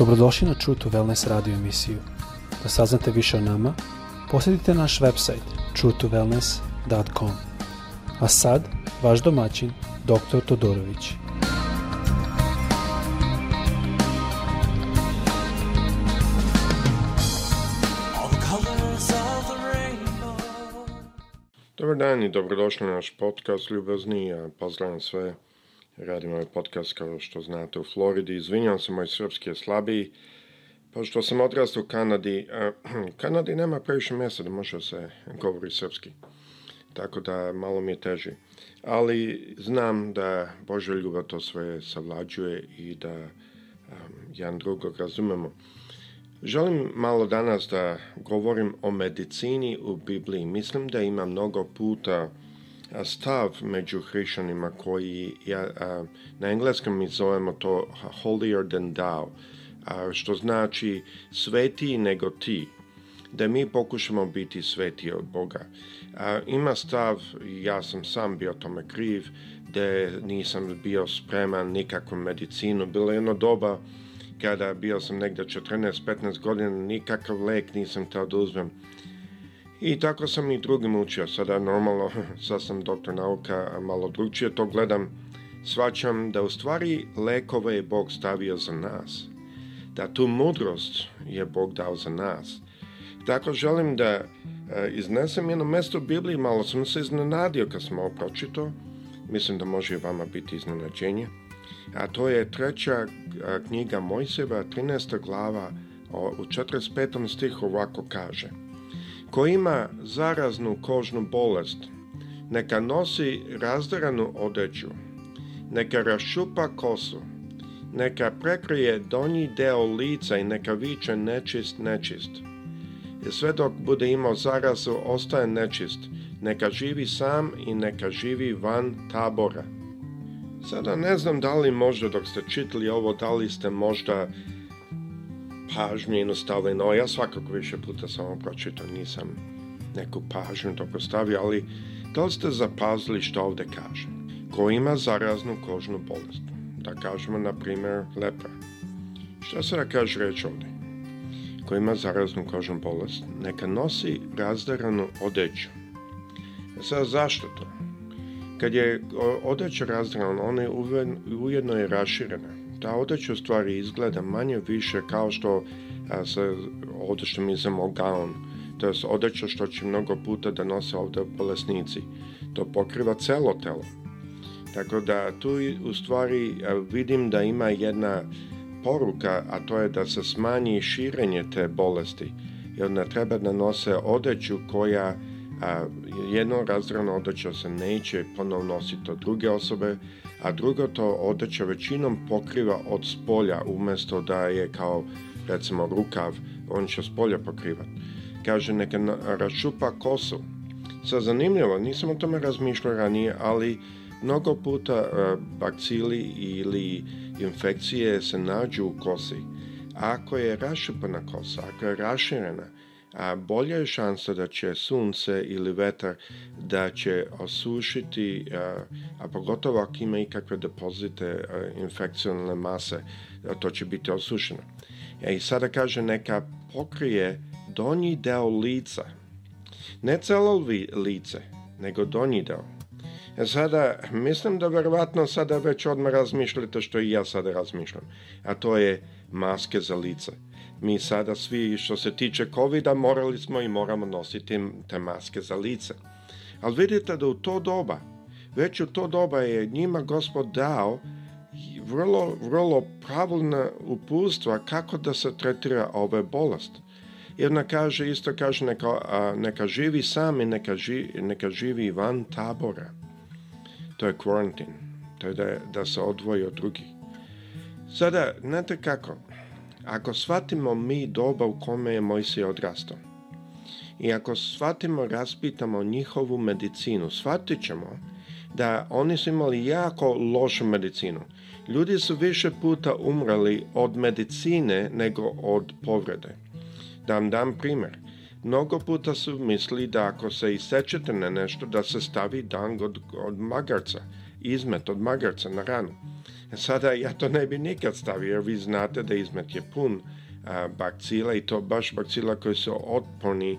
Dobrodošli na True to Wellness radio emisiju. Da saznate više o nama, posjetite naš website truetowellness.com. A sad, vaš domaćin, dr. Todorović. Dobar dan i dobrodošli na naš podcast Ljubaznija. Pozdravljam sve Radim ovaj podcast kao što znate u Floridi. Izvinjam se, moj srpski je slabiji. Pošto sam odrastao u Kanadi, u e, Kanadi nema previše mjesta da može se govori srpski. Tako da malo mi je teži. Ali znam da Božja ljubav to sve savlađuje i da um, jedan drugog razumemo. Želim malo danas da govorim o medicini u Bibliji. Mislim da ima mnogo puta stav među hrišanima koji ja, na engleskom mi zovemo to holier than thou, a, što znači sveti nego ti, da mi pokušamo biti sveti od Boga. A, ima stav, ja sam sam bio tome kriv, da nisam bio spreman nikakvu medicinu. Bilo je jedno doba kada bio sam negdje 14-15 godina, nikakav lek nisam teo da uzmem i tako sam i drugim učio. Sada normalno, sad sam doktor nauka, malo drugčije to gledam. Svačam da u stvari lekove je Bog stavio za nas. Da tu mudrost je Bog dao za nas. Tako želim da e, iznesem jedno mjesto u Bibliji, malo sam se iznenadio kad sam ovo pročito. Mislim da može i vama biti iznenađenje. A to je treća e, knjiga Mojseva, 13. glava, u 45. stihu ovako kaže – Ko ima zaraznu kožnu bolest, neka nosi razdranu odeću, neka rašupa kosu, neka prekrije donji deo lica i neka viče nečist, nečist. I sve dok bude imao zarazu, ostaje nečist, neka živi sam i neka živi van tabora. Sada ne znam da li možda dok ste čitali ovo, da li ste možda pažnju no ja svakako više puta sam ovo pročitao nisam neku pažnju toko stavio, ali da li ste zapazili što ovdje kaže? Ko ima zaraznu kožnu bolest, da kažemo na primjer lepra. što se da kaže reći ovdje? Ko ima zaraznu kožnu bolest, neka nosi razdaranu odeću. E zašto to? Kad je odeća razdarana, ona je ujedno je raširena ta odjeća u stvari izgleda manje više kao što se odjeća mi znamo to je odjeća što će mnogo puta da nose ovdje bolesnici. To pokriva celo telo. Tako da tu u stvari vidim da ima jedna poruka, a to je da se smanji širenje te bolesti. Jer onda treba da nose odeću koja jedno razdrano odjeća se neće ponovno nositi od druge osobe, a drugo to odjeća većinom pokriva od spolja umjesto da je kao recimo rukav, on će spolja pokrivat. Kaže neka rašupa kosu. Sa zanimljivo, nisam o tome razmišljao ranije, ali mnogo puta e, bakcili ili infekcije se nađu u kosi. Ako je rašupana kosa, ako je raširena, a bolja je šansa da će sunce ili vetar da će osušiti, a, pogotovo ako ima ikakve depozite infekcionalne mase, to će biti osušeno. E, I sada kaže neka pokrije donji deo lica. Ne celo lice, nego donji deo. E sada, mislim da verovatno sada već odmah razmišljate što i ja sada razmišljam, a to je maske za lice mi sada svi što se tiče covid morali smo i moramo nositi te maske za lice. Ali vidite da u to doba, već u to doba je njima gospod dao vrlo, vrlo pravilna upustva kako da se tretira ove bolest. Jedna kaže, isto kaže, neka, neka živi sami, neka, ži, neka živi van tabora. To je quarantine. To je da, da se odvoji od drugih. Sada, znate kako, ako shvatimo mi doba u kome je Mojsije odrastao i ako shvatimo, raspitamo njihovu medicinu, shvatit ćemo da oni su imali jako lošu medicinu. Ljudi su više puta umrali od medicine nego od povrede. Da vam dam primjer. Mnogo puta su mislili da ako se isečete na nešto da se stavi dang od, od magarca, izmet od magarca na ranu. Sada ja to ne bi nikad stavio jer vi znate da izmet je pun a, bakcila i to baš bakcila koji su otporni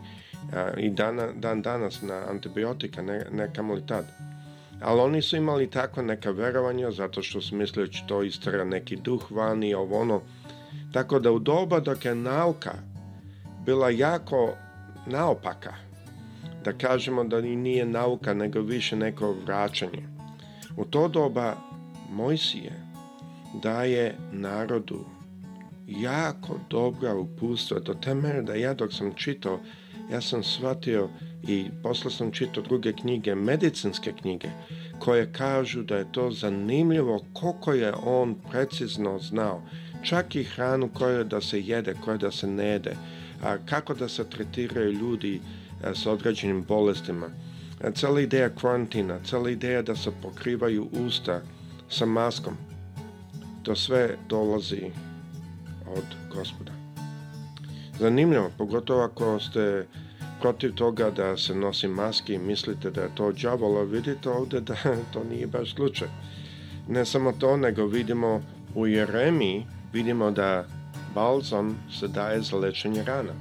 i dan danas na antibiotika, ne, ne kamoli tad. Ali oni su imali tako neka verovanja zato što su mislili da to istara neki duh vani, ovo ono. Tako da u doba dok je nauka bila jako naopaka, da kažemo da nije nauka nego više neko vraćanje. U to doba Mojsije daje narodu jako dobra upustva do te da ja dok sam čitao ja sam shvatio i posle sam čitao druge knjige, medicinske knjige, koje kažu da je to zanimljivo koliko je on precizno znao. Čak i hranu koja da se jede, koja da se ne jede, a kako da se tretiraju ljudi e, s određenim bolestima. E, cela ideja kvantina cela ideja da se pokrivaju usta, sa maskom. To sve dolazi od gospoda. Zanimljivo, pogotovo ako ste protiv toga da se nosi maski i mislite da je to džavolo, vidite ovdje da to nije baš slučaj. Ne samo to, nego vidimo u Jeremiji, vidimo da balzam se daje za lečenje rana.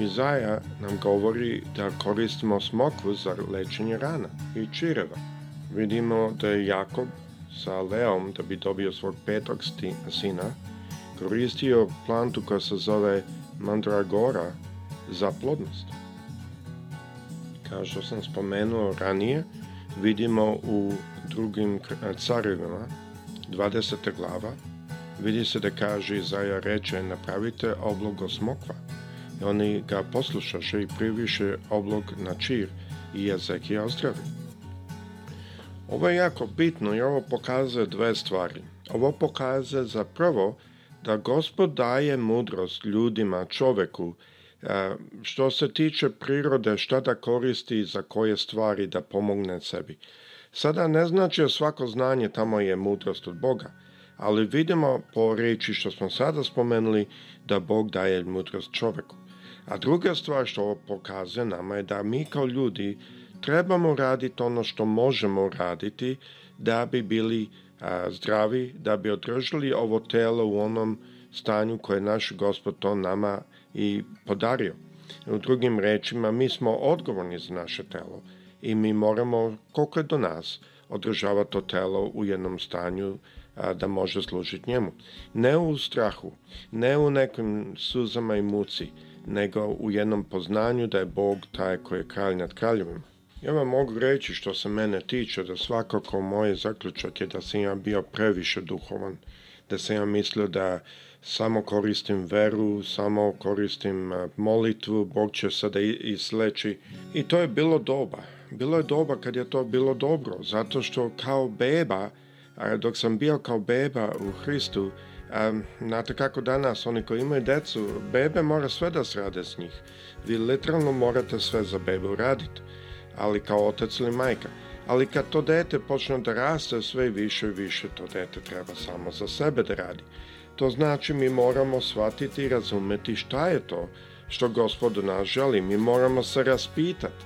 Izaja nam govori da koristimo smokvu za lečenje rana i čireva. Vidimo da je Jakob sa Leom da bi dobio svog petog sina, koristio plantu koja se zove mandragora za plodnost. Kao što sam spomenuo ranije, vidimo u drugim carevima, 20. glava, vidi se da kaže Izaja reče napravite oblog osmokva. I oni ga poslušaše i priviše oblog na čir i Ezekija ozdravi. Ovo je jako bitno i ovo pokazuje dve stvari. Ovo pokazuje zapravo da gospod daje mudrost ljudima, čoveku, e, što se tiče prirode, šta da koristi za koje stvari da pomogne sebi. Sada ne znači da svako znanje tamo je mudrost od Boga, ali vidimo po reči što smo sada spomenuli da Bog daje mudrost čoveku. A druga stvar što ovo pokazuje nama je da mi kao ljudi trebamo raditi ono što možemo raditi da bi bili zdravi, da bi održali ovo telo u onom stanju koje naš gospod to nama i podario. U drugim rečima, mi smo odgovorni za naše telo i mi moramo, koliko je do nas, održavati to telo u jednom stanju da može služiti njemu. Ne u strahu, ne u nekim suzama i muci, nego u jednom poznanju da je Bog taj koji je kralj nad kraljevima. Ja vam mogu reći što se mene tiče da svakako moj zaključak je da sam ja bio previše duhovan, da sam ja mislio da samo koristim veru, samo koristim e, molitvu, Bog će sada isleći i to je bilo doba. Bilo je doba kad je to bilo dobro, zato što kao beba, dok sam bio kao beba u Hristu, znate kako danas, oni koji imaju decu, bebe mora sve da srade s njih. Vi literalno morate sve za bebu raditi ali kao otac ili majka. Ali kad to dete počne da raste, sve više i više to dete treba samo za sebe da radi. To znači mi moramo shvatiti i razumeti šta je to što gospod nas želi. Mi moramo se raspitati.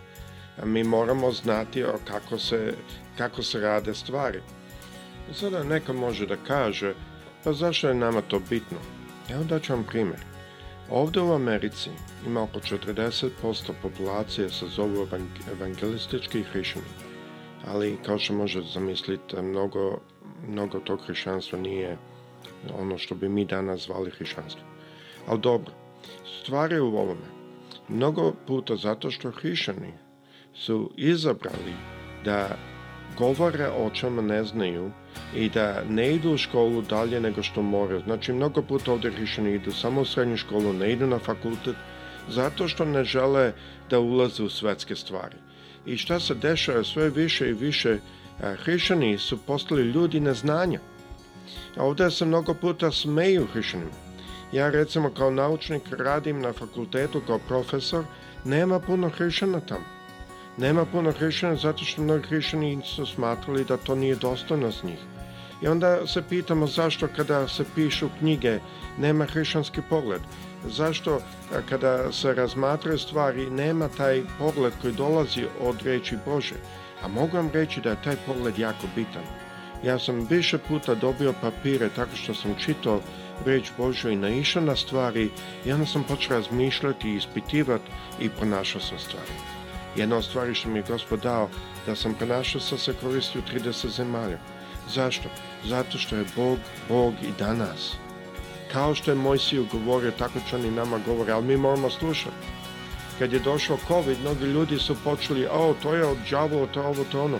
Mi moramo znati kako se, kako se rade stvari. Sada neka može da kaže, pa zašto je nama to bitno? Evo ću vam primjer. Ovdje u Americi ima oko 40% populacije sa zovu evangelistički hrišćani, ali kao što možete zamisliti, mnogo, mnogo tog hrišćanstva nije ono što bi mi danas zvali hrišćanstvo. Ali dobro, stvar je u ovome. Mnogo puta zato što hrišćani su izabrali da govore o čemu ne znaju i da ne idu u školu dalje nego što moraju. Znači, mnogo puta ovdje hrišćani idu samo u srednju školu, ne idu na fakultet, zato što ne žele da ulaze u svetske stvari. I šta se dešava, sve više i više e, hrišćani su postali ljudi neznanja. A ovdje se mnogo puta smeju hrišćanima. Ja recimo kao naučnik radim na fakultetu kao profesor, nema puno hrišćana tamo. Nema puno hrišćana zato što mnogi hrišćani su smatrali da to nije dostojno s njih. I onda se pitamo zašto kada se pišu knjige nema hrišćanski pogled. Zašto kada se razmatraju stvari nema taj pogled koji dolazi od reći Bože. A mogu vam reći da je taj pogled jako bitan. Ja sam više puta dobio papire tako što sam čitao reč Bože i naišao na stvari i onda sam počeo razmišljati i ispitivati i ponašao sam stvari. Jedna od stvari što mi je gospod dao, da sam pronašao sa se koristio 30 zemalja. Zašto? Zato što je Bog, Bog i danas. Kao što je Mojsiju govorio, tako će oni nama govore, ali mi moramo slušati. Kad je došao COVID, mnogi ljudi su počeli, o, to je od džavola, to je ovo, to ono.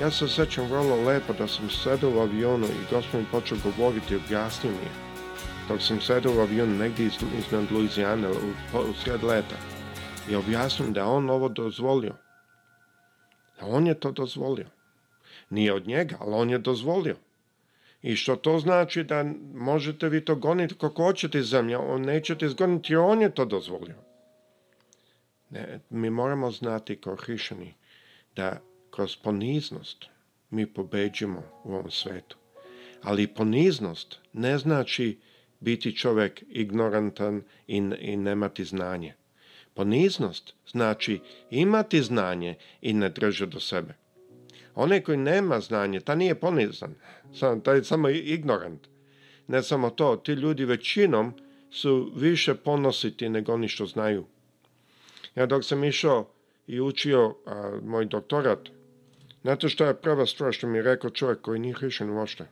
Ja se sjećam vrlo lepo da sam sedao u avionu i gospod mi počeo govoriti objasnio mi je. Dok sam sedao u avionu negdje iznad Luizijane u, u sred leta i objasnim da on ovo dozvolio. Da on je to dozvolio. Nije od njega, ali on je dozvolio. I što to znači da možete vi to goniti kako hoćete zemlja? on nećete izgoniti jer on je to dozvolio. Ne, mi moramo znati kao hrišani, da kroz poniznost mi pobeđimo u ovom svetu. Ali poniznost ne znači biti čovjek ignorantan i nemati znanje. Poniznost znači imati znanje i ne držati do sebe. Onaj koji nema znanje, ta nije ponizan, taj je samo ignorant. Ne samo to, ti ljudi većinom su više ponositi nego oni što znaju. Ja dok sam išao i učio moj doktorat, znate što je prva stvar što mi je rekao čovjek koji nije hrišen uopšte?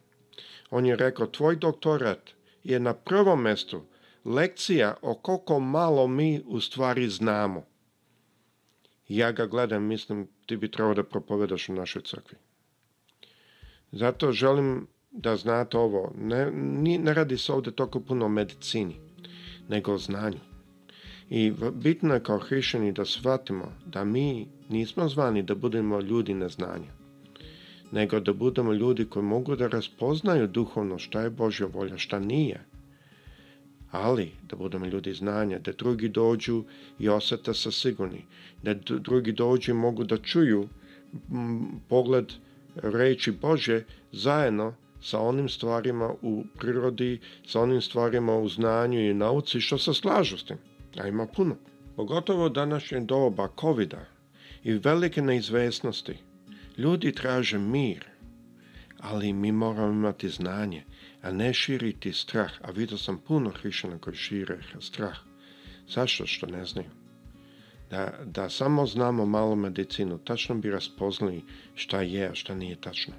On je rekao, tvoj doktorat je na prvom mjestu lekcija o koliko malo mi u stvari znamo. Ja ga gledam, mislim, ti bi trebao da propovedaš u našoj crkvi. Zato želim da znate ovo, ne, ne radi se ovdje toliko puno o medicini, nego o znanju. I bitno je kao hrišćani da shvatimo da mi nismo zvani da budemo ljudi na znanju. nego da budemo ljudi koji mogu da raspoznaju duhovno šta je Božja volja, šta nije – ali da mi ljudi znanja, da drugi dođu i osjeta sa sigurni, da drugi dođu i mogu da čuju pogled reći Bože zajedno sa onim stvarima u prirodi, sa onim stvarima u znanju i nauci što se slažu s tim, a ima puno. Pogotovo današnje doba covid i velike neizvesnosti, ljudi traže mir, ali mi moramo imati znanje a ne širiti strah, a vidio sam puno hrišćana koji šire strah. Zašto što ne znaju? Da, da samo znamo malo medicinu, tačno bi raspoznali šta je, a šta nije tačno.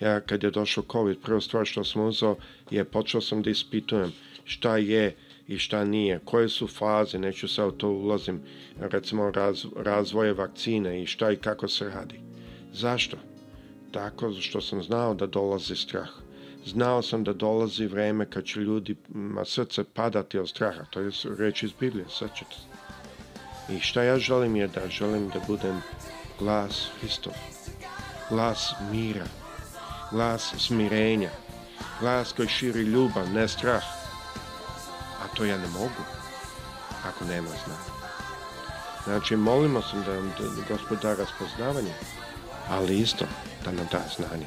Ja kad je došao COVID, prva stvar što sam uzeo je počeo sam da ispitujem šta je i šta nije, koje su faze, neću sad u to ulazim, recimo razvoje vakcine i šta i kako se radi. Zašto? Tako što sam znao da dolazi strah. Znao sam da dolazi vrijeme kad će ljudima srce padati od straha, to je reč iz Biblije, sad I šta ja želim je da želim da budem glas Hristov, glas mira, glas smirenja, glas koji širi ljubav, ne strah. A to ja ne mogu, ako nema znanja. Znači, molimo sam da nam gospoda razpoznavanje, ali isto da nam da znanje.